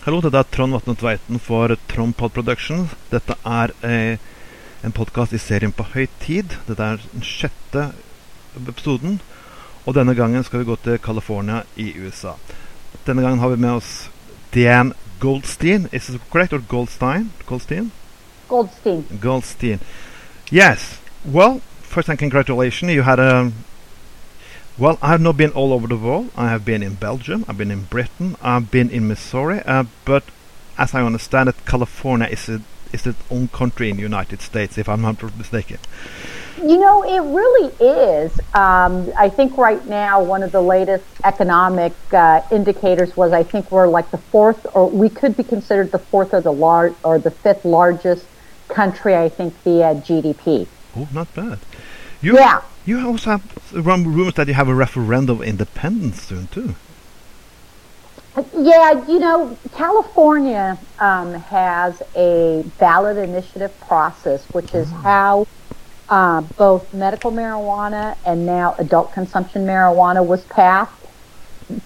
Hallo, dette er Trond Vatne Tveiten for Trompod Productions. Dette er eh, en podkast i serien På høy tid. Dette er den sjette episoden. Og denne gangen skal vi gå til California i USA. Denne gangen har vi med oss Dan Goldstein. Is it correct or Goldstein? Goldstein? Goldstein. Goldstein. Yes. Well, first and congratulations. You had a well, I've not been all over the world. I have been in Belgium, I've been in Britain, I've been in Missouri, uh, but as I understand it, California is a, is its own country in the United States, if I'm not mistaken. You know, it really is. Um, I think right now, one of the latest economic uh, indicators was I think we're like the fourth, or we could be considered the fourth or the large or the fifth largest country. I think via GDP. Oh, not bad. You, yeah. You also have rumors that you have a referendum of independence soon too. Yeah, you know, California um, has a ballot initiative process, which is oh. how uh, both medical marijuana and now adult consumption marijuana was passed.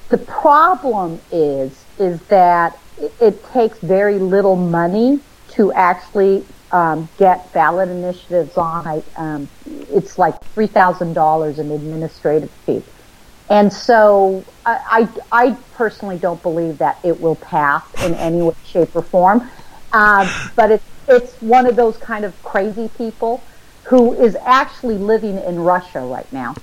The problem is is that it, it takes very little money to actually um, get ballot initiatives on. I, um, it's like three thousand dollars in administrative fee, and so I, I, I, personally don't believe that it will pass in any way, shape, or form. Uh, but it's it's one of those kind of crazy people who is actually living in Russia right now,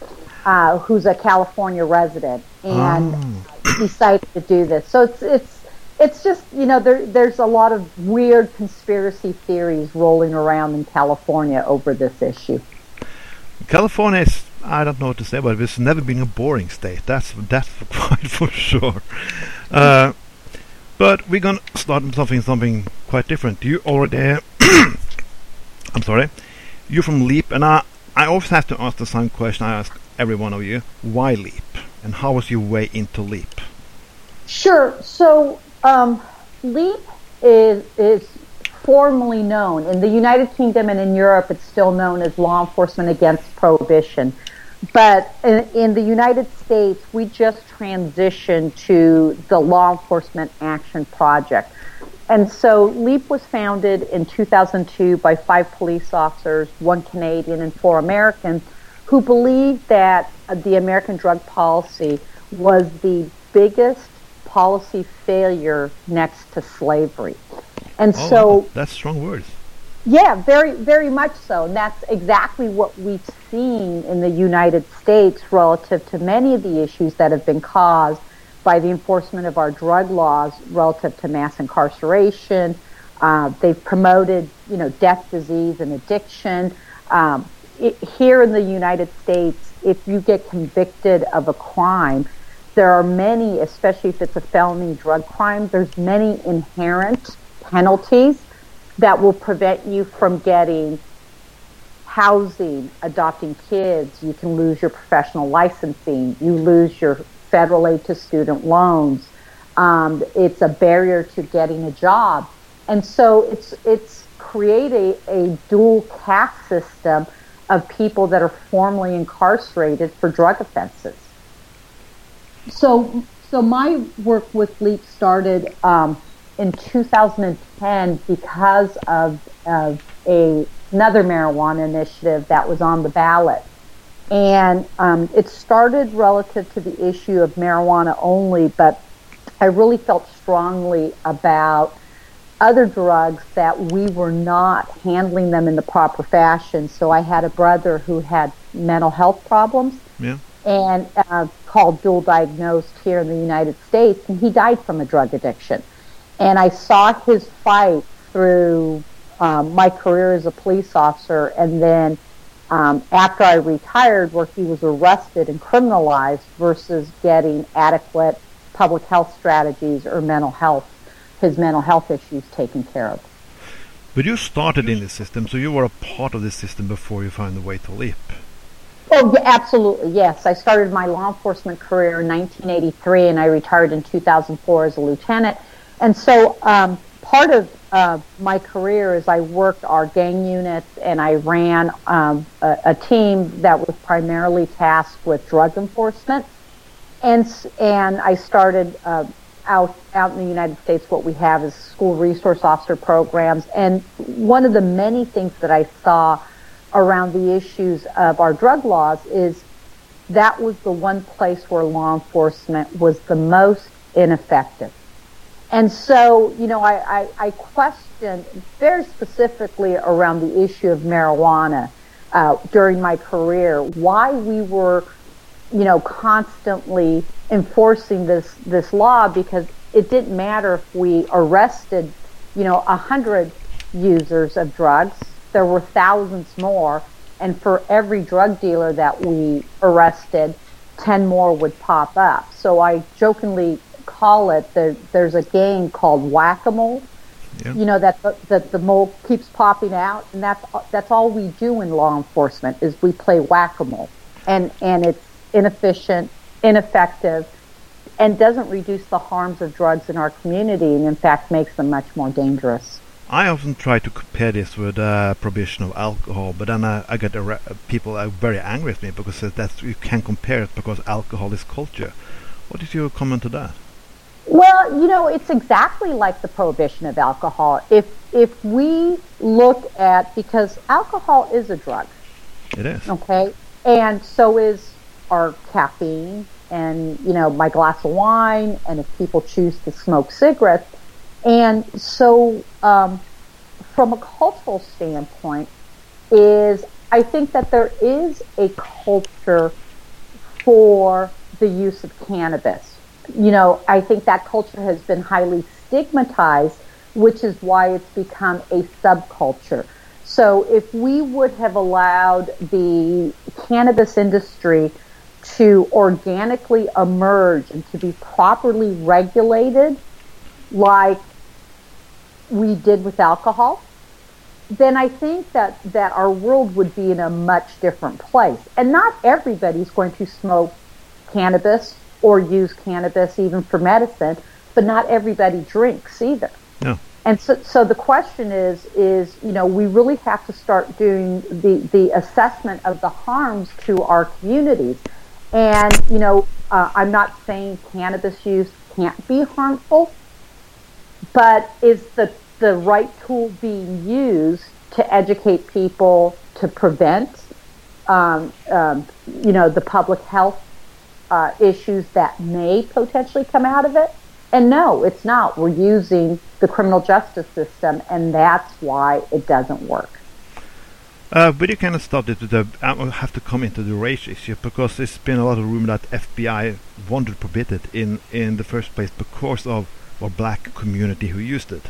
uh, who's a California resident and oh. decided to do this. So it's it's it's just you know there there's a lot of weird conspiracy theories rolling around in California over this issue. California is I don't know what to say, but it's never been a boring state. That's that's quite for sure. Uh, but we're gonna start something something quite different. You already, I'm sorry, you're from Leap, and I I always have to ask the same question I ask every one of you: Why Leap, and how was your way into Leap? Sure. So um, LEAP is is formally known in the United Kingdom and in Europe. It's still known as Law Enforcement Against Prohibition. But in, in, the United States, we just transitioned to the Law Enforcement Action Project. And so LEAP was founded in 2002 by five police officers, one Canadian and four Americans, who believed that the American drug policy was the biggest policy failure next to slavery. And oh, so that's strong words. Yeah, very, very much so. And that's exactly what we've seen in the United States relative to many of the issues that have been caused by the enforcement of our drug laws relative to mass incarceration. Uh, they've promoted, you know, death, disease, and addiction. Um, it, here in the United States, if you get convicted of a crime, there are many, especially if it's a felony drug crime, there's many inherent penalties that will prevent you from getting housing, adopting kids. You can lose your professional licensing. You lose your federal aid to student loans. Um, it's a barrier to getting a job. And so it's, it's created a dual caste system of people that are formally incarcerated for drug offenses. So, so my work with LEAP started um, in 2010 because of, of a, another marijuana initiative that was on the ballot. And um, it started relative to the issue of marijuana only, but I really felt strongly about other drugs that we were not handling them in the proper fashion. So I had a brother who had mental health problems. Yeah and uh, called dual diagnosed here in the United States, and he died from a drug addiction. And I saw his fight through um, my career as a police officer, and then um, after I retired, where he was arrested and criminalized versus getting adequate public health strategies or mental health, his mental health issues taken care of. But you started in the system, so you were a part of the system before you found the way to leap. Oh, absolutely, yes. I started my law enforcement career in 1983 and I retired in 2004 as a lieutenant. And so um, part of uh, my career is I worked our gang units and I ran um, a, a, team that was primarily tasked with drug enforcement. And, and I started uh, out out in the United States, what we have is school resource officer programs, and one of the many things that I saw around the issues of our drug laws is that was the one place where law enforcement was the most ineffective. And so, you know, I, I, I questioned very specifically around the issue of marijuana uh, during my career why we were, you know, constantly enforcing this this law because it didn't matter if we arrested, you know, a hundred users of drugs. There were thousands more, and for every drug dealer that we arrested, ten more would pop up. So I jokingly call it the, there's a game called whack-a-mole. Yeah. You know that the, that the mole keeps popping out, and that's that's all we do in law enforcement is we play whack-a-mole, and and it's inefficient, ineffective, and doesn't reduce the harms of drugs in our community, and in fact makes them much more dangerous. I often try to compare this with uh, prohibition of alcohol, but then I, I get people are very angry with me because that you can't compare it because alcohol is culture. What is your comment to that? Well, you know, it's exactly like the prohibition of alcohol. If if we look at because alcohol is a drug. It is. Okay. And so is our caffeine and, you know, my glass of wine and if people choose to smoke cigarettes. And so um, from a cultural standpoint is I think that there is a culture for the use of cannabis you know, I think that culture has been highly stigmatized, which is why it's become a subculture. So if we would have allowed the cannabis industry to organically emerge and to be properly regulated like we did with alcohol, then I think that, that our world would be in a much different place. And not everybody's going to smoke cannabis or use cannabis even for medicine, but not everybody drinks either. No. And so, so the question is, is you know, we really have to start doing the, the assessment of the harms to our communities. And, you know, uh, I'm not saying cannabis use can't be harmful, but is the, the right tool being used to educate people to prevent, um, um, you know, the public health uh, issues that may potentially come out of it. And no, it's not. We're using the criminal justice system, and that's why it doesn't work. Uh, but you of stopped it. The, I have to come into the race issue because there's been a lot of rumor that FBI wanted to prohibit it in, in the first place because of our black community who used it.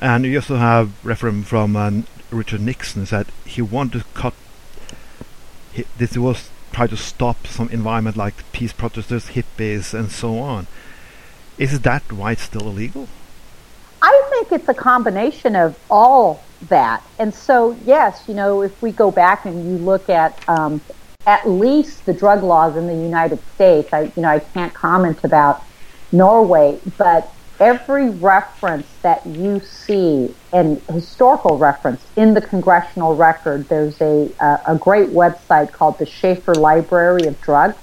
And you also have reference from uh, Richard Nixon that he wanted to cut. He, this was try to stop some environment like peace protesters, hippies, and so on. Is that why it's still illegal? I think it's a combination of all that. And so, yes, you know, if we go back and you look at um, at least the drug laws in the United States, I, you know, I can't comment about Norway, but every reference that you see and historical reference in the congressional record, there's a, a, a great website called the Schaffer Library of Drugs.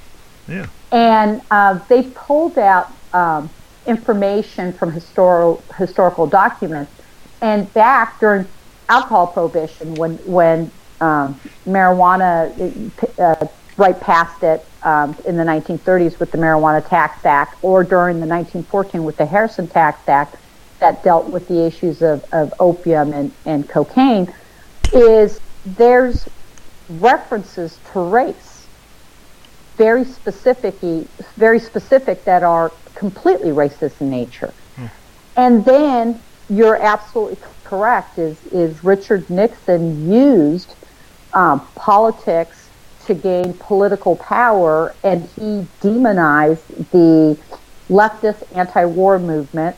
Yeah. And uh, they pulled out um, information from historical historical documents. And back during alcohol prohibition, when when um, marijuana uh, right past it um, in the 1930s with the Marijuana Tax Act, or during the 1914 with the Harrison Tax Act that dealt with the issues of, of opium and, and cocaine, is there's references to race, very specific, very specific that are completely racist in nature. Hmm. And then you're absolutely correct. Is is Richard Nixon used um, politics to gain political power, and he demonized the leftist anti-war movement.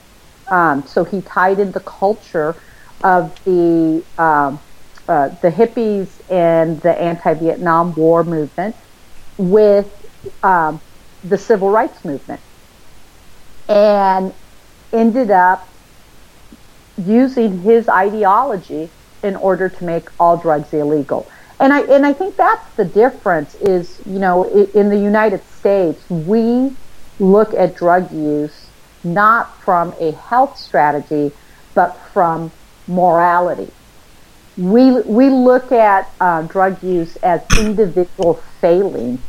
Um, so he tied in the culture of the um, uh, the hippies and the anti-Vietnam War movement with um, the civil rights movement, and ended up using his ideology in order to make all drugs illegal. And I and I think that's the difference is you know in the United States we look at drug use not from a health strategy, but from morality. We, we look at uh, drug use as individual failing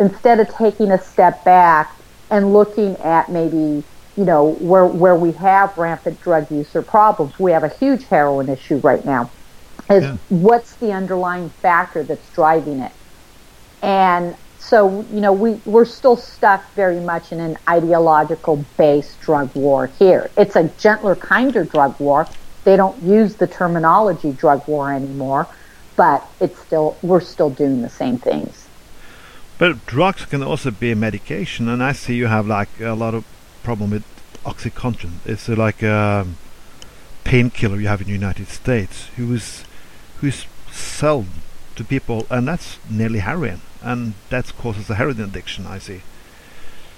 instead of taking a step back and looking at maybe you know where where we have rampant drug use or problems. We have a huge heroin issue right now. Is yeah. what's the underlying factor that's driving it? And so, you know, we, we're still stuck very much in an ideological based drug war here. It's a gentler, kinder drug war. They don't use the terminology drug war anymore, but it's still, we're still doing the same things. But drugs can also be a medication, and I see you have like a lot of problem with OxyContin. It's like a painkiller you have in the United States, who is who's sold to people, and that's nearly heroin and that causes a heroin addiction. I see.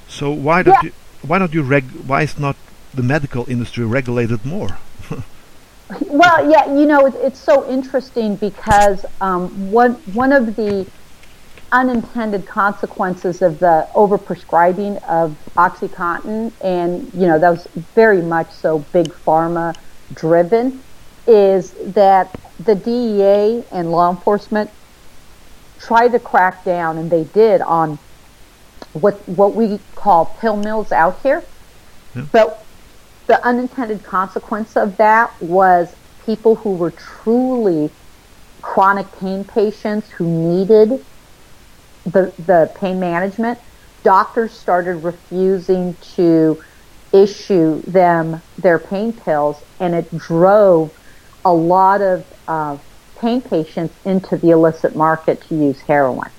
So why don't yeah. you why don't you reg why is not the medical industry regulated more? well, yeah, you know, it, it's so interesting because um, one one of the unintended consequences of the overprescribing of OxyContin, and you know, that was very much so big pharma driven, is that the DEA and law enforcement try to crack down, and they did on what what we call pill mills out here. Yeah. But the unintended consequence of that was people who were truly chronic pain patients who needed the the pain management. Doctors started refusing to issue them their pain pills, and it drove a lot of uh, pain patients into the illicit market to use heroin.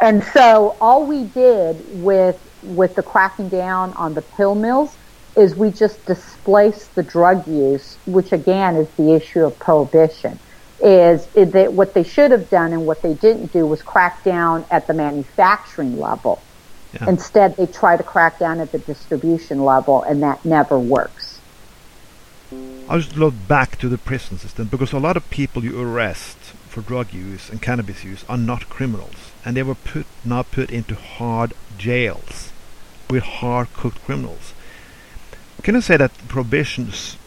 And so all we did with with the cracking down on the pill mills is we just displaced the drug use, which again is the issue of prohibition. Is, is that what they should have done and what they didn't do was crack down at the manufacturing level. Yeah. Instead, they try to crack down at the distribution level, and that never works. I just look back to the prison system because a lot of people you arrest for drug use and cannabis use are not criminals, and they were put now put into hard jails with hard cooked criminals. Can I say that prohibitions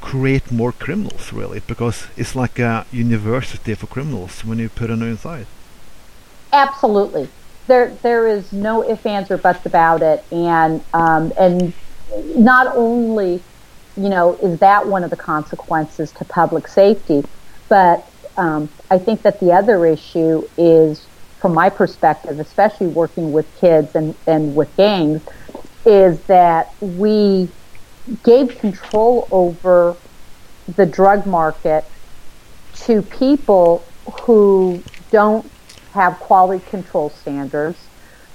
create more criminals really because it's like a university for criminals when you put them inside? Absolutely. There, there is no ifs, ands, or buts about it, and um, and not only you know, is that one of the consequences to public safety? But um, I think that the other issue is, from my perspective, especially working with kids and, and with gangs, is that we gave control over the drug market to people who don't have quality control standards,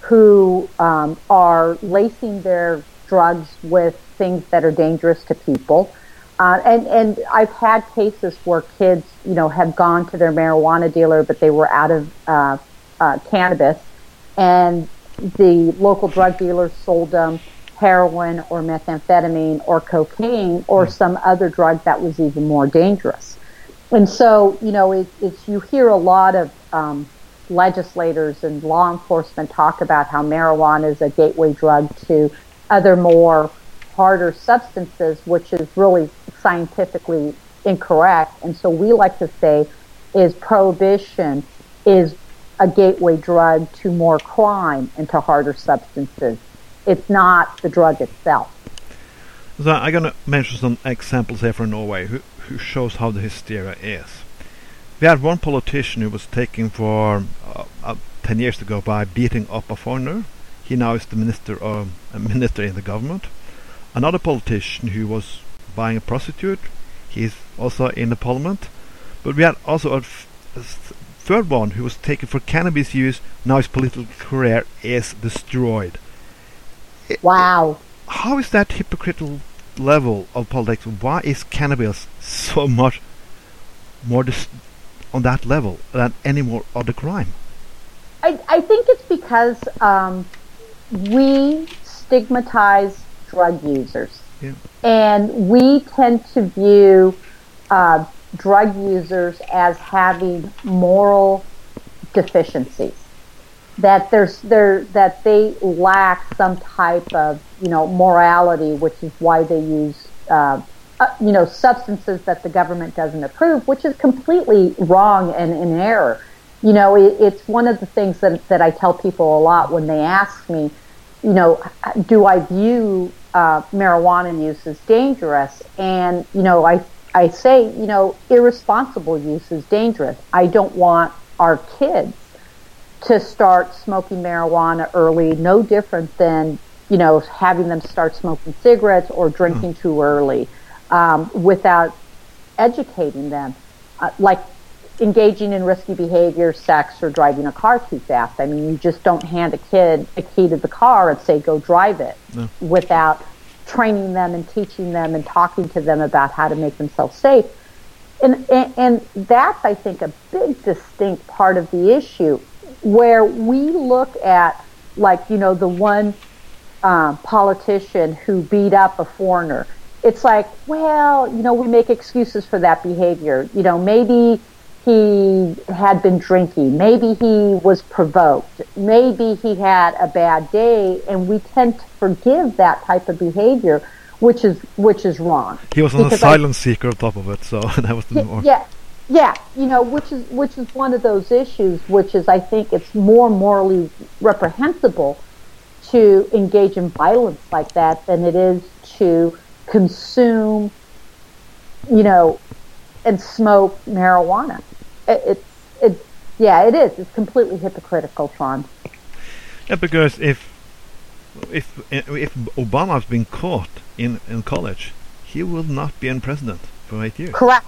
who um, are lacing their drugs with things that are dangerous to people. Uh, and and I've had cases where kids, you know, have gone to their marijuana dealer, but they were out of uh, uh, cannabis, and the local drug dealer sold them heroin or methamphetamine or cocaine or hmm. some other drug that was even more dangerous. And so, you know, it, it's you hear a lot of um, legislators and law enforcement talk about how marijuana is a gateway drug to other more harder substances, which is really scientifically incorrect. And so we like to say is prohibition is a gateway drug to more crime and to harder substances. It's not the drug itself. So I'm going to mention some examples here from Norway who, who shows how the hysteria is. We had one politician who was taken for uh, uh, 10 years ago by beating up a foreigner. He now is the minister, a minister in the government. Another politician who was buying a prostitute, he's also in the parliament. But we had also a, third one who was taken for cannabis use. Now his political career is destroyed. Wow. how is that hypocritical level of politics? Why is cannabis so much more on that level than any more other crime? I, I think it's because um, we stigmatize drug users. Yeah. And we tend to view uh, drug users as having moral deficiencies. that there's there that they lack some type of you know morality, which is why they use uh, uh, you know substances that the government doesn't approve, which is completely wrong and in error. You know, it, it's one of the things that that I tell people a lot when they ask me, you know, do I view uh, marijuana use is dangerous? And you know, I I say, you know, irresponsible use is dangerous. I don't want our kids to start smoking marijuana early, no different than, you know, having them start smoking cigarettes or drinking mm. too early um, without educating them. Uh, like engaging in risky behavior, sex, or driving a car too fast. I mean, you just don't hand a kid a key to the car and say, go drive it no. without training them and teaching them and talking to them about how to make themselves safe. And, and, and that's, I think, a big distinct part of the issue where we look at, like, you know, the one uh, politician who beat up a foreigner. It's like, well, you know, we make excuses for that behavior. You know, maybe he had been drinking, maybe he was provoked, maybe he had a bad day, and we tend to forgive that type of behavior, which is which is wrong. He was an asylum seeker on top of it, so that was the yeah, more. Yeah, yeah, you know, which is which is one of those issues, which is I think it's more morally reprehensible to engage in violence like that than it is to consume, you know, and smoke marijuana. It, it's it, yeah, it is. It's completely hypocritical, Sean. Yeah, because if if if Obama's been caught in in college, he will not be in president for eight years. Correct.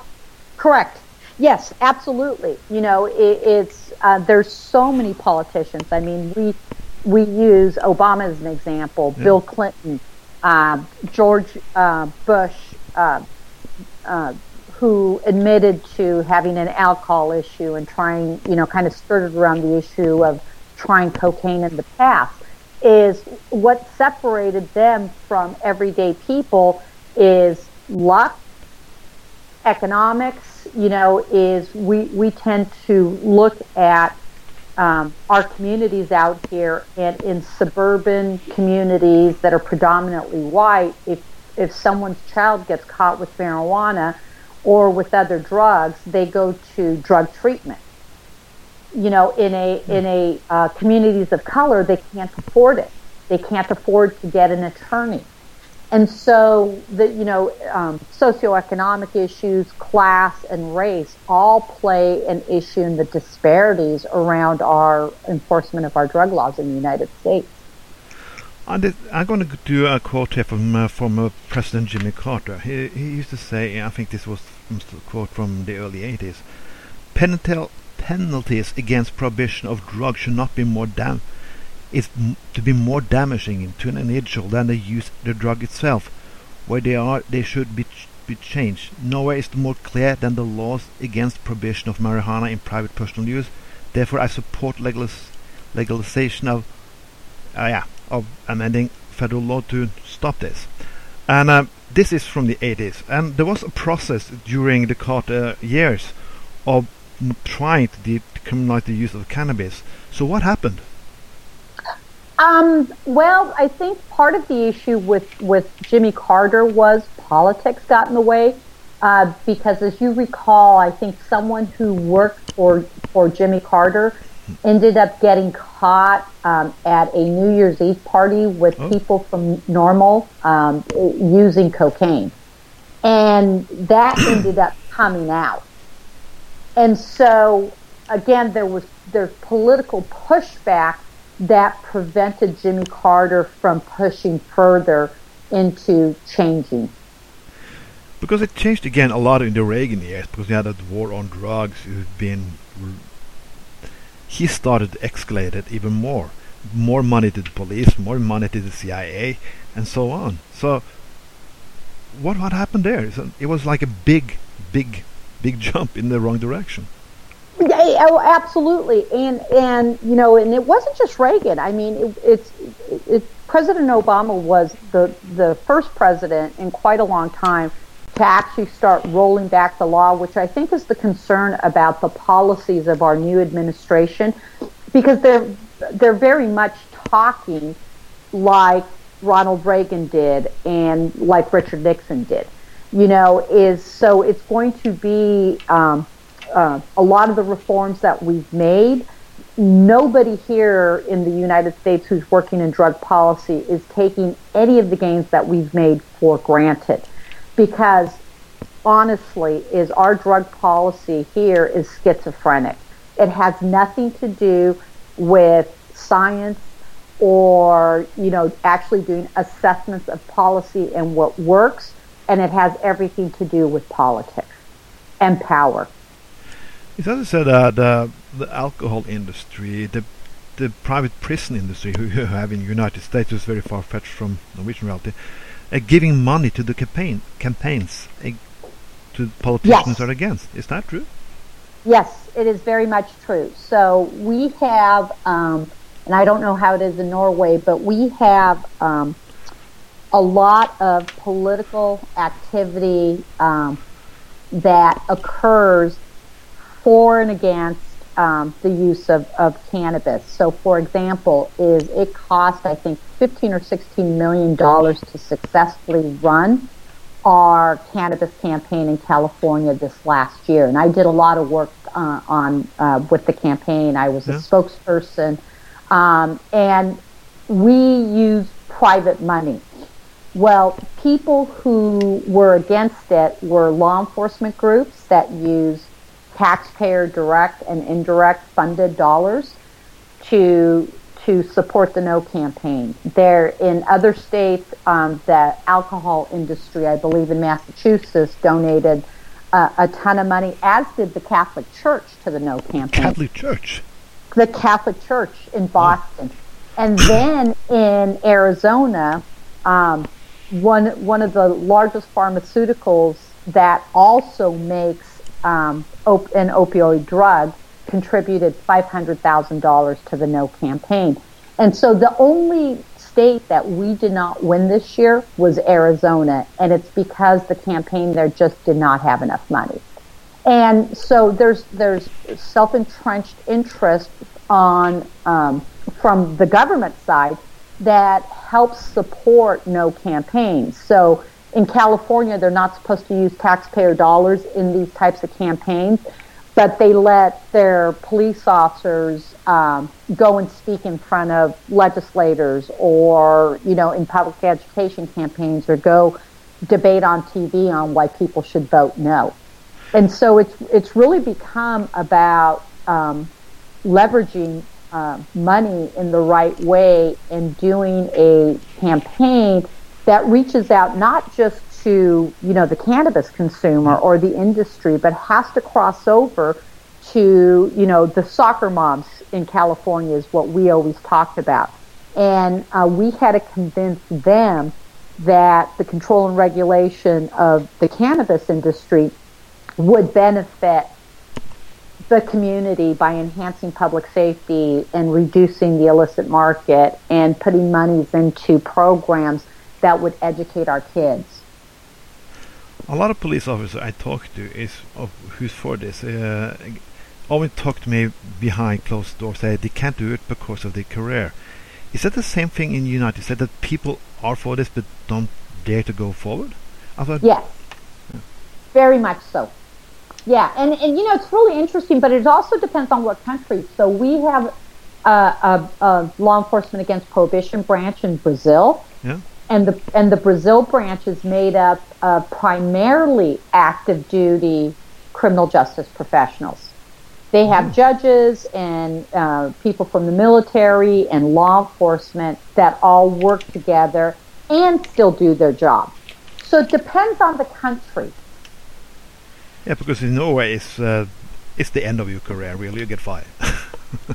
Correct. Yes, absolutely. You know, it, it's uh, there's so many politicians. I mean, we we use Obama as an example, yeah. Bill Clinton, uh, George uh, Bush, uh, uh, who admitted to having an alcohol issue and trying, you know, kind of skirted around the issue of trying cocaine in the past. Is what separated them from everyday people is luck, economics, you know, is we, we tend to look at um, our communities out here and in suburban communities that are predominantly white, if, if someone's child gets caught with marijuana or with other drugs, they go to drug treatment. You know, in a in a uh, communities of color, they can't afford it. They can't afford to get an attorney. And so the you know um, socioeconomic issues, class, and race all play an issue in the disparities around our enforcement of our drug laws in the United States. I'm going to do a quote here from uh, former President Jimmy Carter. He, he used to say, I think this was a quote from the early 80s, penalties against prohibition of drugs should not be more damn is to be more damaging to an individual than the use the drug itself. Where they are, they should be ch be changed. Nowhere is more clear than the laws against prohibition of marijuana in private personal use. Therefore, I support legalis legalization of, uh, yeah, of amending federal law to stop this. And uh, this is from the 80s, and there was a process during the Carter years of trying to decriminalize the use of cannabis. So what happened? Um, well, I think part of the issue with, with Jimmy Carter was politics got in the way. Uh, because as you recall, I think someone who worked for, for Jimmy Carter ended up getting caught um, at a New Year's Eve party with oh. people from NORML um, using cocaine. And that ended up coming out. And so, again, there was there's political pushback that prevented Jimmy Carter from pushing further into changing. Because it changed again a lot in the Reagan years, because had that war on drugs. It's been he started to escalate it even more. More money to the police, more money to the CIA, and so on. So, what what happened there? It was like a big, big, big jump in the wrong direction. Yeah, oh, absolutely, and and you know, and it wasn't just Reagan. I mean, it, it's it, President Obama was the the first president in quite a long time to actually start rolling back the law, which I think is the concern about the policies of our new administration, because there they're very much talking like Ronald Reagan did and like Richard Nixon did. You know, is so it's going to be um, uh, a lot of the reforms that we've made. Nobody here in the United States who's working in drug policy is taking any of the gains that we've made for granted, because honestly, is our drug policy here is schizophrenic. It has nothing to do with science or you know actually doing assessments of policy and what works and it has everything to do with politics and power it's also said that the the alcohol industry the the private prison industry who you have in the United States is very far fetched from Norwegian reality, uh, giving money to the campaign campaigns uh, to politicians yes. are against. Is that true? Yes, it is very much true. So we have um, and I don't know how it is in Norway, but we have um, a lot of political activity um, that occurs for and against um, the use of, of cannabis. So, for example, is it cost I think 15 or 16 million dollars to successfully run our cannabis campaign in California this last year, and I did a lot of work uh, on uh, with the campaign. I was yeah. a spokesperson um, and we use private money. Well, people who were against it were law enforcement groups that use taxpayer direct and indirect funded dollars to to support the no campaign. There in other states, um, the alcohol industry, I believe in Massachusetts, donated uh, a ton of money, as did the Catholic Church to the no campaign. Catholic Church the Catholic Church in Boston. And then in Arizona, um, one one of the largest pharmaceuticals that also makes um, op- an opioid drug contributed five hundred thousand dollars to the No campaign. And so the only state that we did not win this year was Arizona, and it's because the campaign there just did not have enough money. And so there's there's self entrenched interest on um, from the government side that helps support no campaigns. So in California, they're not supposed to use taxpayer dollars in these types of campaigns, but they let their police officers um, go and speak in front of legislators or, you know, in public education campaigns or go debate on TV on why people should vote no. And so it's it's really become about um, leveraging uh, money in the right way and doing a campaign that reaches out not just to you know the cannabis consumer or the industry, but has to cross over to you know the soccer moms in California is what we always talked about, and uh, we had to convince them that the control and regulation of the cannabis industry would benefit the community by enhancing public safety and reducing the illicit market and putting monies into programs that would educate our kids. A lot of police officers I talk to is of who's for this. Uh, always talk to me behind closed doors. Say they can't do it because of their career. Is that the same thing in the United States that people are for this but don't dare to go forward? I thought, yes, yeah. very much so. Yeah, and, and you know, it's really interesting, but it also depends on what country. So we have a, a, a law enforcement against prohibition branch in Brazil. Yeah. And the and the Brazil branch is made up of primarily active duty criminal justice professionals. They have mm. judges and uh, people from the military and law enforcement that all work together and still do their job. So it depends on the country. Yeah, because in Norway it's uh, it's the end of your career. Really, you get fired.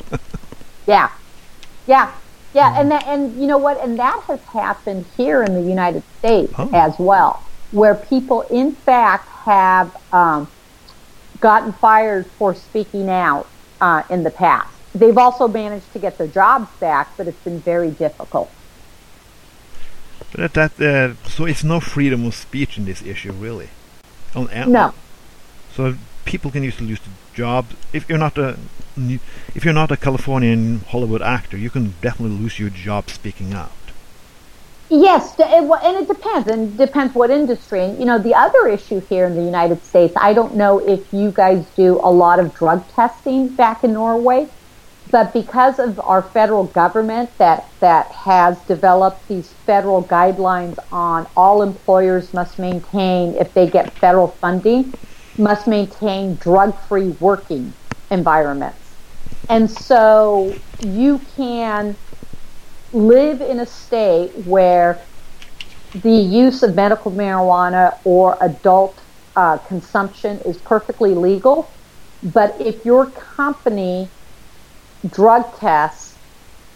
yeah, yeah, yeah, mm. and that, and you know what? And that has happened here in the United States oh. as well, where people, in fact, have um, gotten fired for speaking out uh, in the past. They've also managed to get their jobs back, but it's been very difficult. But that, uh, so it's no freedom of speech in this issue, really. On, no. So people can usually lose jobs. If you're not a if you're not a Californian Hollywood actor, you can definitely lose your job speaking out. Yes, and it depends, and depends what industry. And you know, the other issue here in the United States, I don't know if you guys do a lot of drug testing back in Norway, but because of our federal government that that has developed these federal guidelines on all employers must maintain if they get federal funding, must maintain drug-free working environments. And so you can live in a state where the use of medical marijuana or adult uh, consumption is perfectly legal, but if your company drug tests,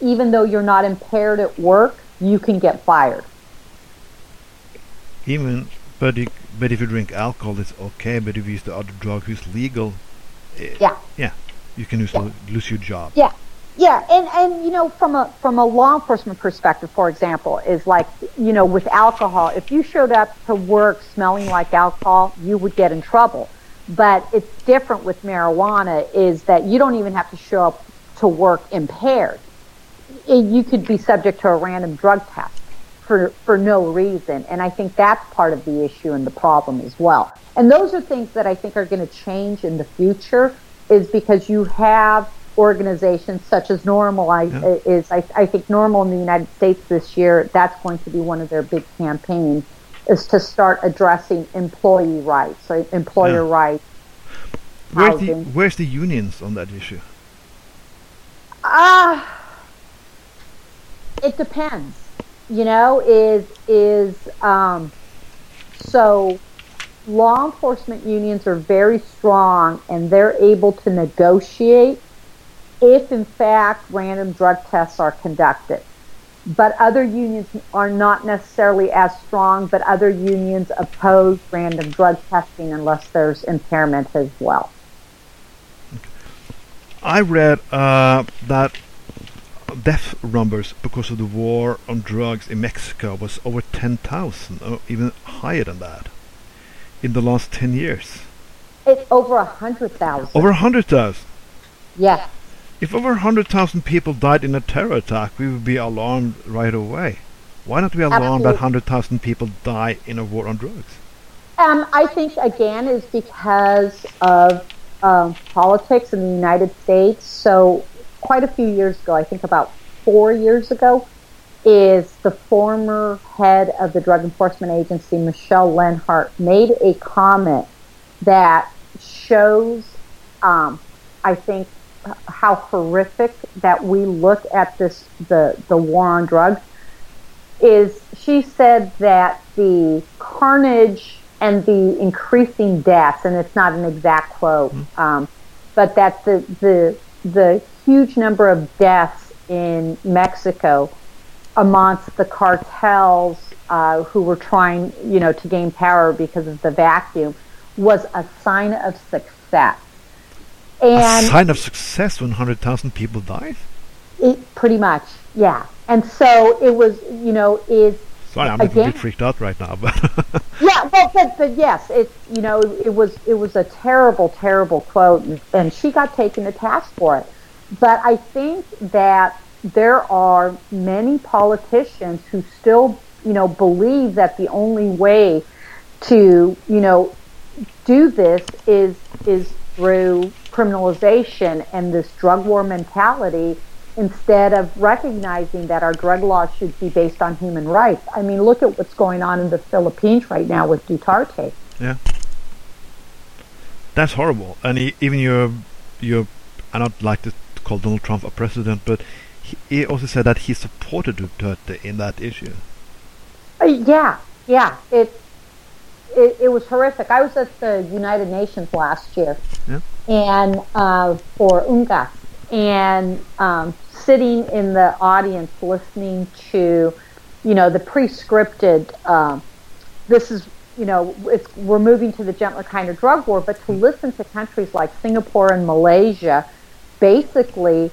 even though you're not impaired at work, you can get fired. Even, but it, but if you drink alcohol, it's okay. But if you use the other drug, it's legal. Eh, yeah. Yeah, you can lose, yeah. lose your job. Yeah. Yeah, and, and you know, from a from a law enforcement perspective, for example, is like you know, with alcohol, if you showed up to work smelling like alcohol, you would get in trouble. But it's different with marijuana is that you don't even have to show up to work impaired. It, you could be subject to a random drug test for for no reason, and I think that's part of the issue and the problem as well. And those are things that I think are going to change in the future, is because you have organizations such as NORML I, yeah. is I, I, think NORML in the United States this year that's going to be one of their big campaigns is to start addressing employee rights, right? employer yeah. rights. Where's the where's the unions on that issue? Ah, uh, it depends. You know, is is um, so law enforcement unions are very strong and they're able to negotiate if in fact random drug tests are conducted. But other unions are not necessarily as strong, but other unions oppose random drug testing unless there's impairment as well. I read uh, that death numbers because of the war on drugs in Mexico was over 10,000, or even higher than that, in the last 10 years. It's over 100,000. Over 100,000? Yeah. If over 100,000 people died in a terror attack, we would be alarmed right away. Why not be alarmed that 100,000 people die in a war on drugs? Um, I think, again, is because of um, politics in the United States. So, quite a few years ago, I think about four years ago, is the former head of the Drug Enforcement Agency, Michele Leonhart, made a comment that shows, um, I think, how horrific that we look at this the the war on drugs is she said that the carnage and the increasing deaths and it's not an exact quote mm-hmm. um, but that the the the huge number of deaths in Mexico amongst the cartels uh, who were trying you know to gain power because of the vacuum was a sign of success and a sign of success when 100,000 people died? It, pretty much, yeah. And so it was, you know, is Sorry, I'm again, a bit freaked out right now, but yeah, well, but, but yes, it's you know, it was it was a terrible, terrible quote, and, and she got taken to task for it. But I think that there are many politicians who still, you know, believe that the only way to, you know, do this is is through criminalization and this drug war mentality instead of recognizing that our drug laws should be based on human rights. I mean, look at what's going on in the Philippines right now with Duterte. Yeah. That's horrible. And even your, your, I don't like to call Donald Trump a president, but he, he also said that he supported Duterte in that issue. Uh, yeah, yeah. It's it, it, was horrific. I was at the United Nations last year, yeah. and uh, for UNGA, and um, sitting in the audience listening to, you know, the pre-scripted. Uh, this is, you know, we're moving to the gentler kind of drug war, but to listen to countries like Singapore and Malaysia, basically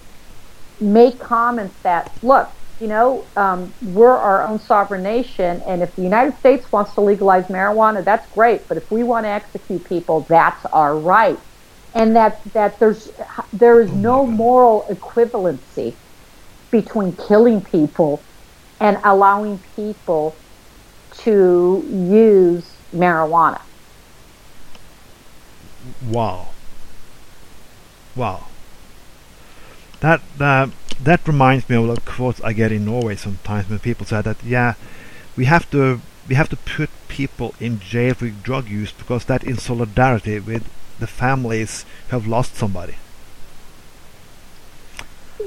make comments that look you know, um, we're our own sovereign nation, and if the United States wants to legalize marijuana, that's great. But if we want to execute people, that's our right, and that that there's there is no moral equivalency between killing people and allowing people to use marijuana. Wow. Wow. That that that reminds me of the quotes I get in Norway sometimes when people say that yeah, we have to we have to put people in jail for drug use because that in solidarity with the families who have lost somebody.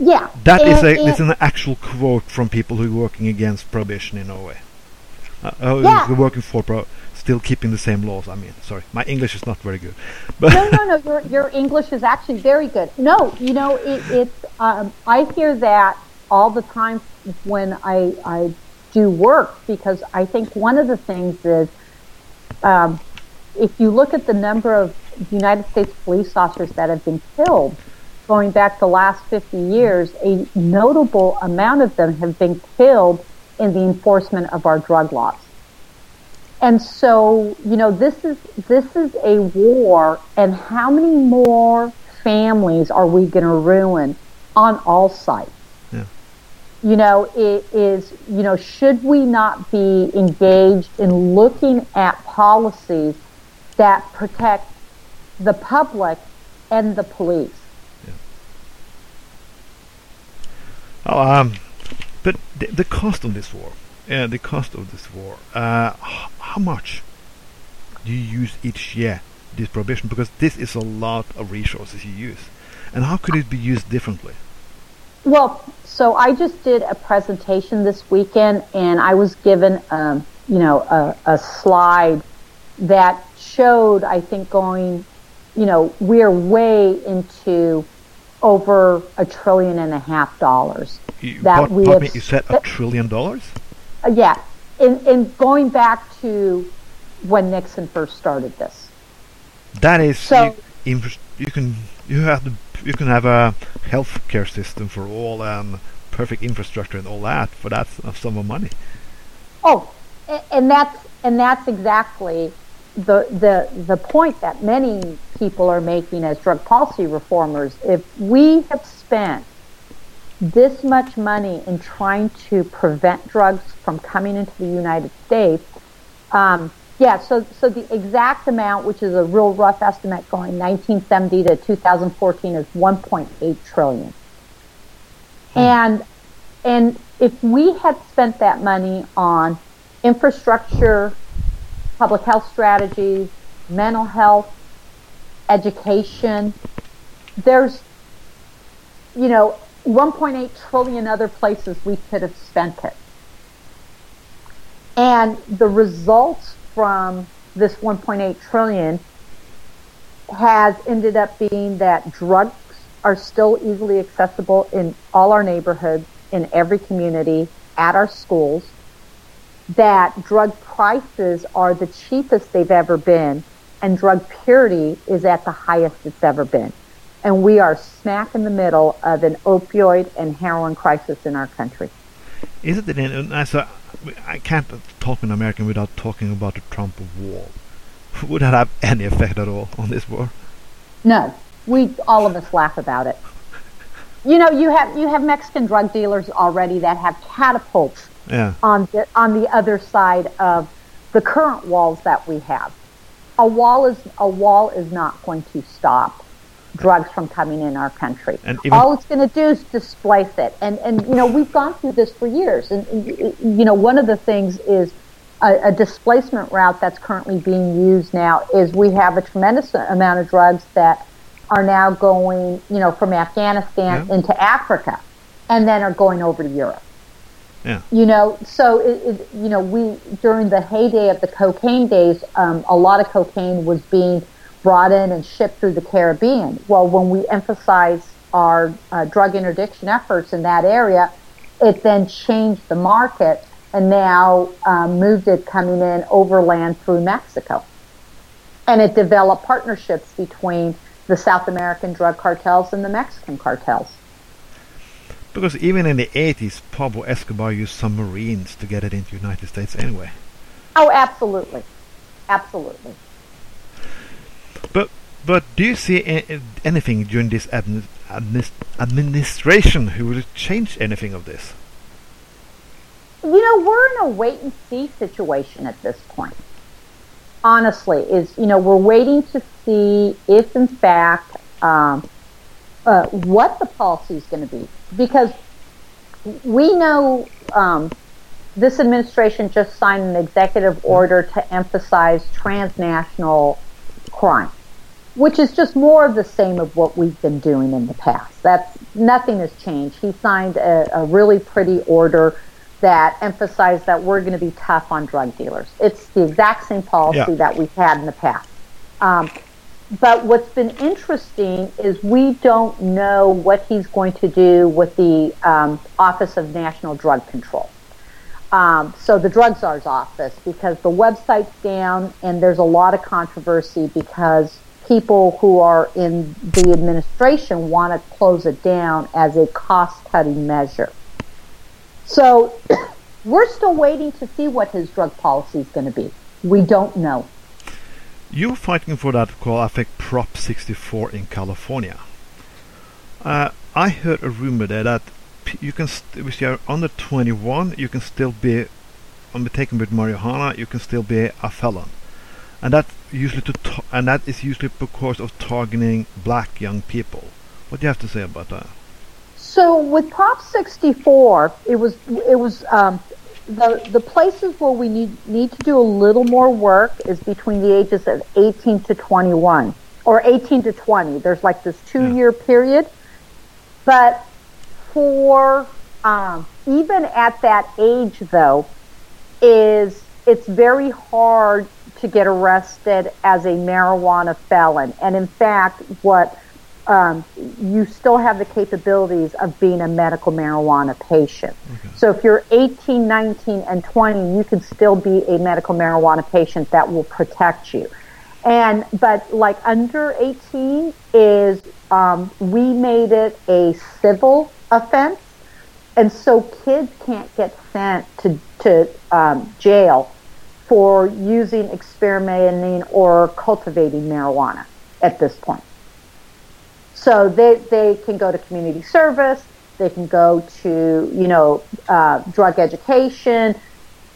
Yeah. That is a it's an actual quote from people who are working against prohibition in Norway. Uh, uh, Yeah. working for pro, still keeping the same laws. I mean, sorry, my English is not very good. But no, no, no. Your your English is actually very good. No, you know it, it's. Um, I hear that all the time when I I do work because I think one of the things is, um, if you look at the number of United States police officers that have been killed, going back the last 50 years, a notable amount of them have been killed in the enforcement of our drug laws. And so, you know, this is this is a war, and how many more families are we going to ruin on all sides? Yeah. You know, it is. You know, should we not be engaged in looking at policies that protect the public and the police? Oh, um, but the, the cost of this war, yeah, the cost of this war, uh, how much do you use each year this prohibition? Because this is a lot of resources you use, and how could it be used differently? Well, so I just did a presentation this weekend, and I was given, um, you know, a, a slide that showed, I think, going, you know, we're way into over a trillion and a half dollars. You, That we have me, you said a trillion dollars? Uh, yeah, in, in going back to when Nixon first started this. That is, So- you, you can you have the you can have a healthcare system for all and perfect infrastructure and all that for that sum of money. Oh, and that's and that's exactly the the the point that many people are making as drug policy reformers. If we have spent this much money in trying to prevent drugs from coming into the United States, um, yeah. So so the exact amount, which is a real rough estimate, going 1970 to 2014, is 1.8 trillion. And and if we had spent that money on infrastructure, public health strategies, mental health, education, there's, you know, 1.8 trillion other places we could have spent it. And the results from this 1.8 trillion has ended up being that drugs are still easily accessible in all our neighborhoods, in every community, at our schools, that drug prices are the cheapest they've ever been, and drug purity is at the highest it's ever been. And we are smack in the middle of an opioid and heroin crisis in our country. Is it an as a, I can't talk in American without talking about the Trump wall. Would that have any effect at all on this war? No, we all of us laugh about it. You know, you have you have Mexican drug dealers already that have catapults Yeah. on the on the other side of the current walls that we have. A wall is a wall is not going to stop drugs from coming in our country. And even- All it's going to do is displace it. And and you know we've gone through this for years. And you know one of the things is a, a displacement route that's currently being used now is we have a tremendous amount of drugs that are now going you know from Afghanistan Yeah. into Africa, and then are going over to Europe Yeah. you know so it, it, you know we during the heyday of the cocaine days um, a lot of cocaine was being brought in and shipped through the caribbean well when we emphasize our uh, drug interdiction efforts in that area it then changed the market and now um, moved it coming in overland through mexico and it developed partnerships between the south american drug cartels and the mexican cartels Because even in the 80s, Pablo Escobar used submarines to get it into the United States anyway. Oh, absolutely. Absolutely. But but do you see anything during this admi- administration who will change anything of this? You know, we're in a wait and see situation at this point. Honestly, is you know we're waiting to see if in fact um, uh, what the policy is going to be because we know um, this administration just signed an executive order to emphasize transnational crime, which is just more of the same of what we've been doing in the past. That's nothing has changed. He signed a, a really pretty order that emphasized that we're going to be tough on drug dealers. It's the exact same policy Yeah. that we've had in the past. Um, but what's been interesting is we don't know what he's going to do with the um, Office of National Drug Control. Um, so the drug czar's office, because the website's down and there's a lot of controversy because people who are in the administration want to close it down as a cost-cutting measure. So we're still waiting to see what his drug policy is going to be. We don't know. You're fighting for that called, I think, Prop 64 in California. Uh, I heard a rumor there that you can, st- if you're under 21, you can still be, taken with marijuana, you can still be a felon, and that usually to, ta- and that is usually because of targeting black young people. What do you have to say about that? So with Prop 64, it was it was um, the the places where we need need to do a little more work is between the ages of 18 to 21 or 18 to 20. There's like this two year period, but for um, even at that age though, is it's very hard to get arrested as a marijuana felon, and in fact, what um, you still have the capabilities of being a medical marijuana patient. So if you're 18, 19, and 20, you can still be a medical marijuana patient that will protect you. And but like under 18 is um, we made it a civil offense, and so kids can't get sent to to um, jail for using, experimenting, or cultivating marijuana at this point. So they, they can go to community service, they can go to, you know, uh, drug education.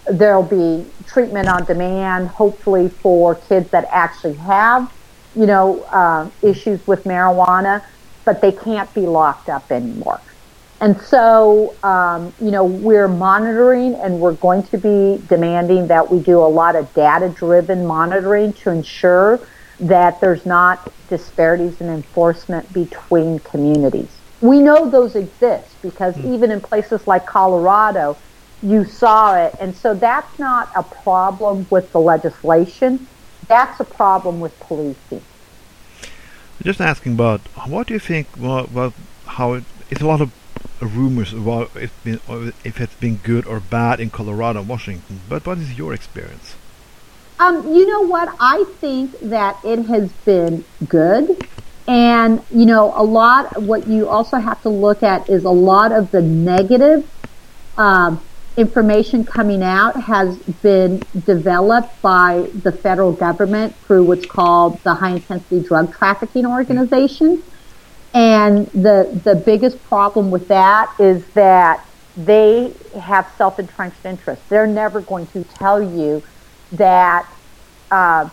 There'll be treatment on demand, hopefully for kids that actually have, you know, um, issues with marijuana, but they can't be locked up anymore. And so, um, you know, we're monitoring and we're going to be demanding that we do a lot of data driven monitoring to ensure that there's not disparities in enforcement between communities. We know those exist because even in places like Colorado, you saw it. And so that's not a problem with the legislation. That's a problem with policing. Just asking about what do you think? Well, well how it, it's a lot of rumors about if, been, if it's been good or bad in Colorado and Washington. But what is your experience? Um, you know what? I think that it has been good. And, you know, a lot, what you also have to look at is a lot of the negative um, information coming out has been developed by the federal government through what's called the High Intensity Drug Trafficking Organization. And the, the biggest problem with that is that they have self-entrenched interests. They're never going to tell you that uh,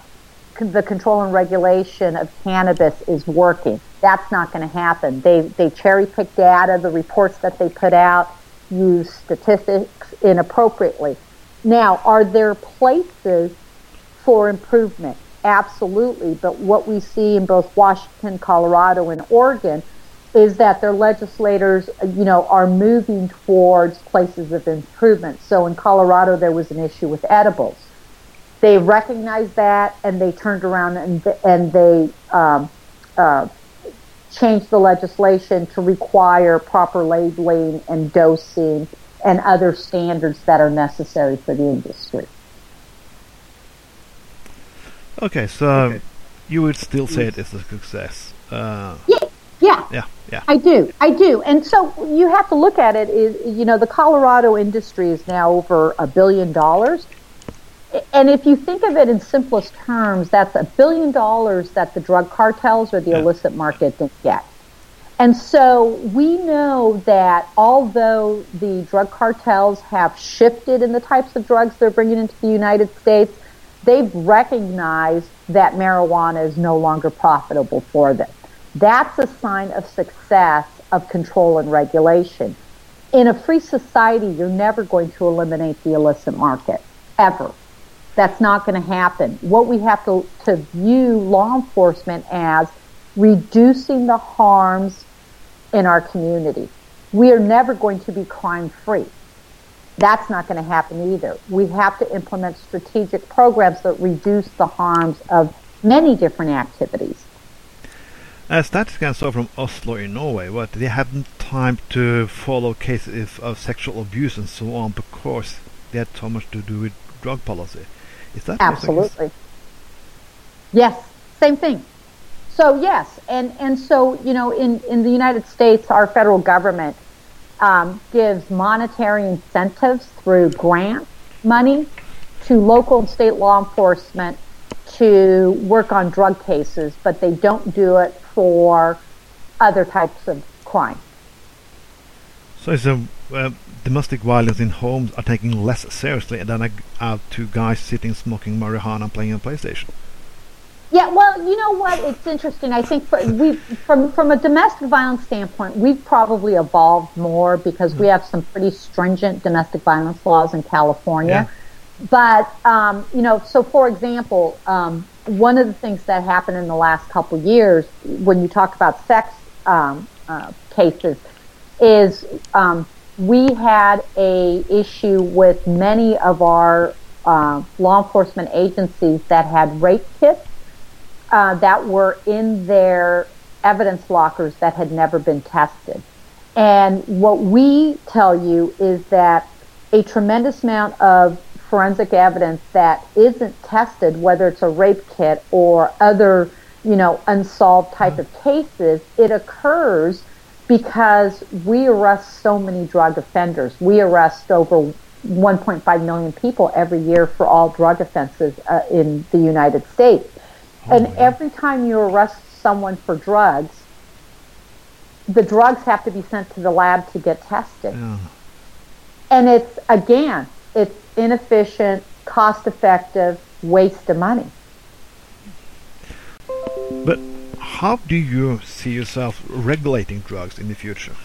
the control and regulation of cannabis is working. That's not going to happen. They they cherry pick data, the reports that they put out, use statistics inappropriately. Now, are there places for improvement? Absolutely. But what we see in both Washington, Colorado, and Oregon is that their legislators, you know, are moving towards places of improvement. So in Colorado, there was an issue with edibles they recognized that and they turned around and and they um, uh, changed the legislation to require proper labeling and dosing and other standards that are necessary for the industry. Okay, so you would still say it is a success. Uh, Yeah, Yeah. Yeah. Yeah. I do. I do. And so you have to look at it is, you know, the Colorado industry is now over a billion dollars. And if you think of it in simplest terms, that's a billion dollars that the drug cartels or the yeah. illicit market didn't get. And so we know that although the drug cartels have shifted in the types of drugs they're bringing into the United States, they've recognized that marijuana is no longer profitable for them. That's a sign of success of control and regulation. In a free society, you're never going to eliminate the illicit market, ever. That's not going to happen. What we have to, to view law enforcement as reducing the harms in our community. We are never going to be crime free. That's not going to happen either. We have to implement strategic programs that reduce the harms of many different activities. As statistics saw from Oslo in Norway, what they haven't time to follow cases of sexual abuse and so on because they had so much to do with drug policy. Is that absolutely? Yes, same thing. So yes, and and so you know, in in the United States, our federal government um, gives monetary incentives through grant money to local and state law enforcement to work on drug cases, but they don't do it for other types of crime. So, uh, domestic violence in homes are taken less seriously than uh, two guys sitting smoking marijuana and playing a PlayStation. Yeah, well, you know what? It's interesting. I think for, we, from from a domestic violence standpoint, we've probably evolved more because we have some pretty stringent domestic violence laws in California. Yeah. But um, you know, so for example, um, one of the things that happened in the last couple years, when you talk about sex um, uh, cases, is um, we had a issue with many of our uh, law enforcement agencies that had rape kits uh, that were in their evidence lockers that had never been tested. And what we tell you is that a tremendous amount of forensic evidence that isn't tested, whether it's a rape kit or other, you know, unsolved type mm-hmm. of cases, it occurs because we arrest so many drug offenders. We arrest over 1.5 million people every year for all drug offenses uh, in the United States. And every time you arrest someone for drugs, the drugs have to be sent to the lab to get tested. Yeah. And it's, again, it's inefficient, cost effective, waste of money. But how do you see yourself regulating drugs in the future?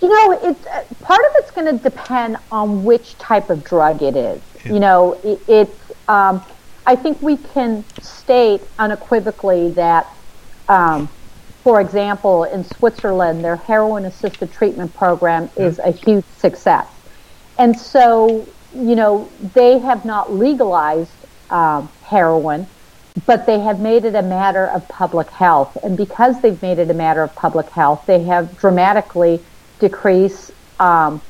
You know, it's uh, part of it's going to depend on which type of drug it is. Yeah. You know, it, it's. Um, I think we can state unequivocally that, um, for example, in Switzerland, their heroin-assisted treatment program is a huge success. And so, you know, they have not legalized uh, heroin, but they have made it a matter of public health. And because they've made it a matter of public health, they have dramatically decreased um,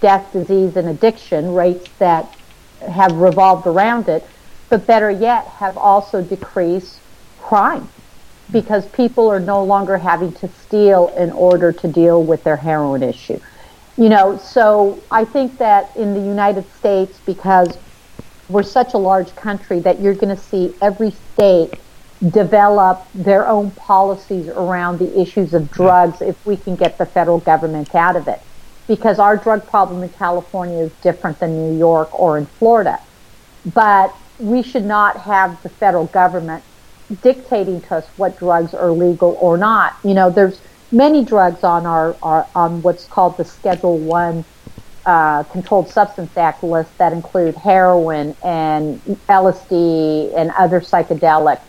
death, disease, and addiction rates that have revolved around it. But better yet, have also decreased crime because people are no longer having to steal in order to deal with their heroin issue. You know, so I think that in the United States, because we're such a large country, that you're going to see every state develop their own policies around the issues of drugs if we can get the federal government out of it. Because our drug problem in California is different than New York or in Florida. But we should not have the federal government dictating to us what drugs are legal or not. You know, there's many drugs on our, our on what's called the Schedule One uh, Controlled Substance Act list that include heroin and LSD and other psychedelics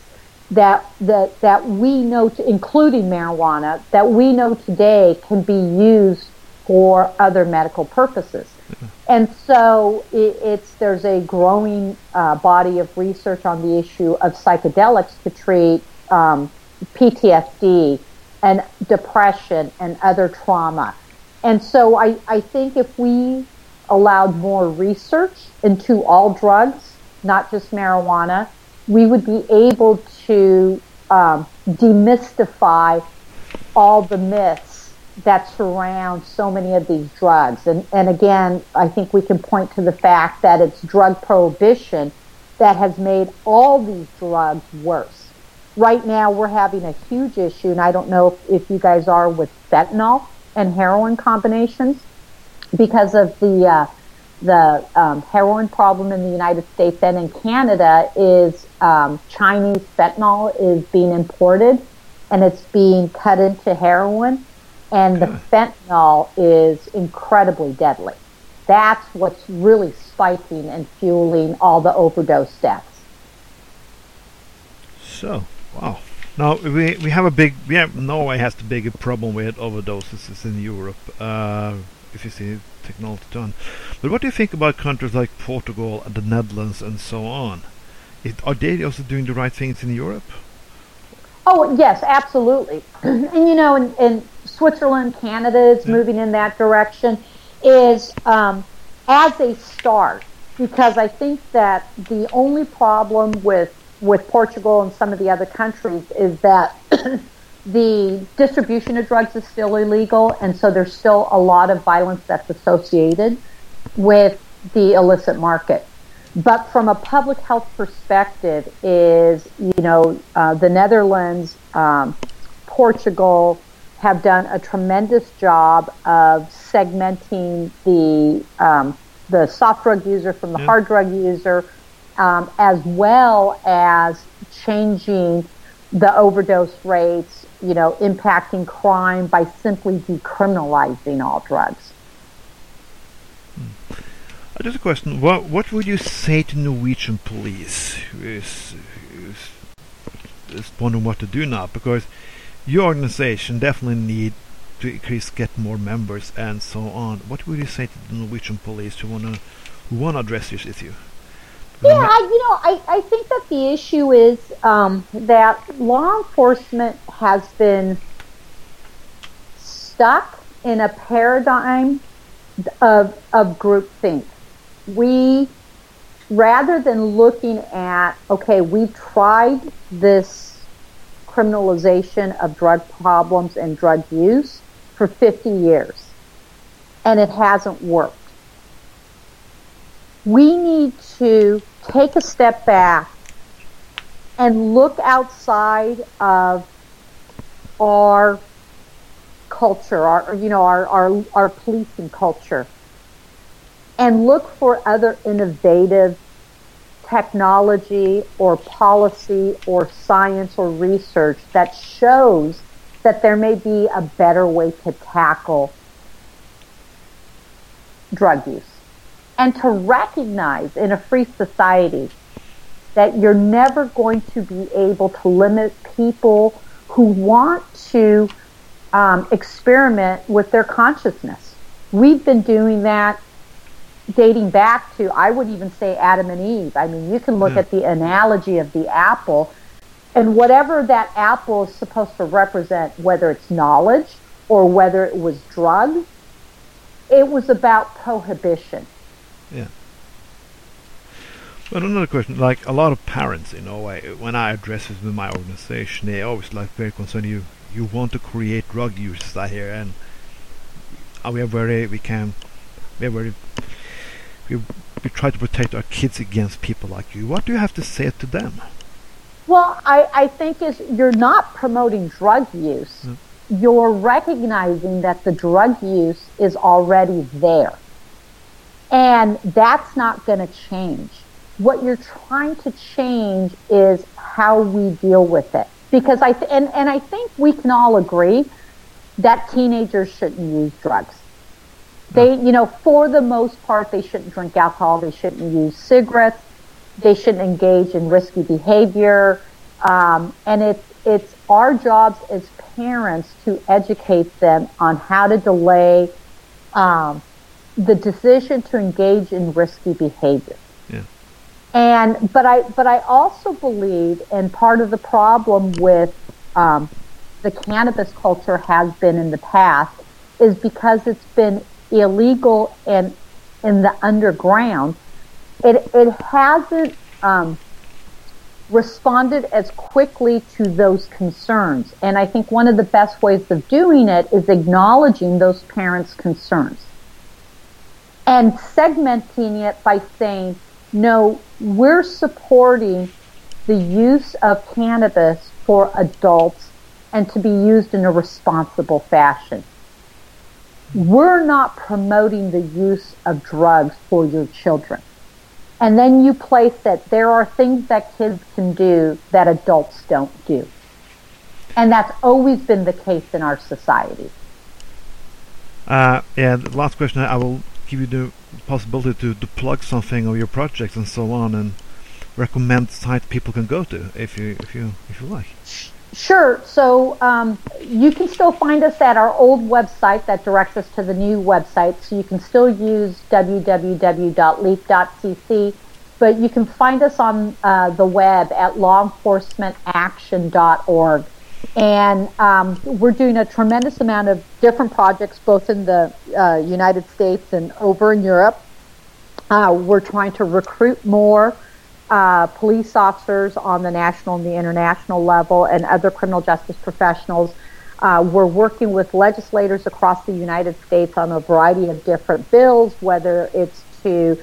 that that that we know, to, including marijuana, that we know today can be used for other medical purposes. And so it, it's there's a growing uh, body of research on the issue of psychedelics to treat um, PTSD and depression and other trauma. And so I, I think if we allowed more research into all drugs, not just marijuana, we would be able to um, demystify all the myths that surround so many of these drugs. And, and again, I think we can point to the fact that it's drug prohibition that has made all these drugs worse. Right now, we're having a huge issue, and I don't know if, if you guys are with fentanyl and heroin combinations because of the uh, the um, heroin problem in the United States and in Canada is um, Chinese fentanyl is being imported and it's being cut into heroin, and the fentanyl is incredibly deadly. That's what's really spiking and fueling all the overdose deaths. So, wow. Now we we have a big yeah Norway has the big problem with overdoses in Europe. Uh, if you see technology done, but what do you think about countries like Portugal and the Netherlands and so on? It, are they also doing the right things in Europe? Oh yes, absolutely. and you know, in, in Switzerland, Canada is yeah. moving in that direction. Is um, as a start because I think that the only problem with with Portugal and some of the other countries is that the distribution of drugs is still illegal, and so there's still a lot of violence that's associated with the illicit market. But from a public health perspective, is you know uh, the Netherlands, um, Portugal have done a tremendous job of segmenting the um, the soft drug user from the yeah. hard drug user, um, as well as changing the overdose rates, you know, impacting crime by simply decriminalizing all drugs. Just a question: What what would you say to Norwegian police who is, who is wondering what to do now? Because your organization definitely need to increase, get more members, and so on. What would you say to the Norwegian police who wanna who wanna address this issue? Yeah, I, you know, I, I think that the issue is um, that law enforcement has been stuck in a paradigm of of groupthink. We rather than looking at okay, we've tried this criminalization of drug problems and drug use for 50 years, and it hasn't worked. We need to take a step back and look outside of our culture, our you know our our, our policing culture, and look for other innovative technology or policy or science or research that shows that there may be a better way to tackle drug use. And to recognize in a free society that you're never going to be able to limit people who want to um, experiment with their consciousness. We've been doing that dating back to, I would even say Adam and Eve. I mean, you can look yeah. at the analogy of the apple and whatever that apple is supposed to represent, whether it's knowledge or whether it was drugs, it was about prohibition. Yeah. But another question, like a lot of parents in Norway, when I address this with my organization, they always like very concerned. You you want to create drug users out here, and we are very we can we are very we we try to protect our kids against people like you. What do you have to say to them? Well, I, I think is you're not promoting drug use. Mm. You're recognizing that the drug use is already there. And that's not going to change. What you're trying to change is how we deal with it. Because I, th- and, and I think we can all agree that teenagers shouldn't use drugs. They, you know, for the most part, they shouldn't drink alcohol. They shouldn't use cigarettes they shouldn't engage in risky behavior. Um, and it's, it's our jobs as parents to educate them on how to delay um, the decision to engage in risky behavior. Yeah. And but I but I also believe, and part of the problem with um, the cannabis culture has been in the past, is because it's been illegal and in the underground it it hasn't um, responded as quickly to those concerns. And I think one of the best ways of doing it is acknowledging those parents' concerns and segmenting it by saying, no, we're supporting the use of cannabis for adults and to be used in a responsible fashion. We're not promoting the use of drugs for your children. And then you place it, there are things that kids can do that adults don't do. And that's always been the case in our society. Uh, yeah, the last question I will give you the possibility to, to plug something of your projects and so on and recommend site people can go to if you if you if you like. Sure. So um, you can still find us at our old website that directs us to the new website. So you can still use www.leap.cc, but you can find us on uh, the web at lawenforcementaction.org. And um, we're doing a tremendous amount of different projects, both in the uh, United States and over in Europe. Uh, we're trying to recruit more uh, police officers on the national and the international level and other criminal justice professionals. Uh, we're working with legislators across the United States on a variety of different bills, whether it's to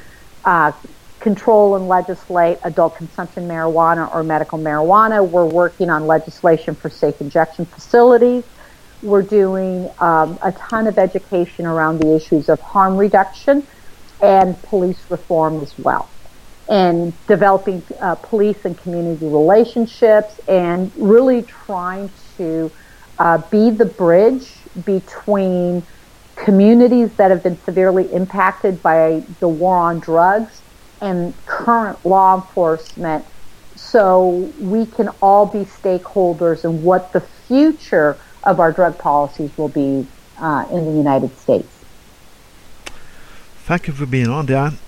uh, control and legislate adult consumption marijuana or medical marijuana. We're working on legislation for safe injection facilities. We're doing um, a ton of education around the issues of harm reduction and police reform as well and developing uh, police and community relationships and really trying to uh, be the bridge between communities that have been severely impacted by the war on drugs and current law enforcement so we can all be stakeholders in what the future of our drug policies will be uh, in the United States. Thank you for being on, Dan.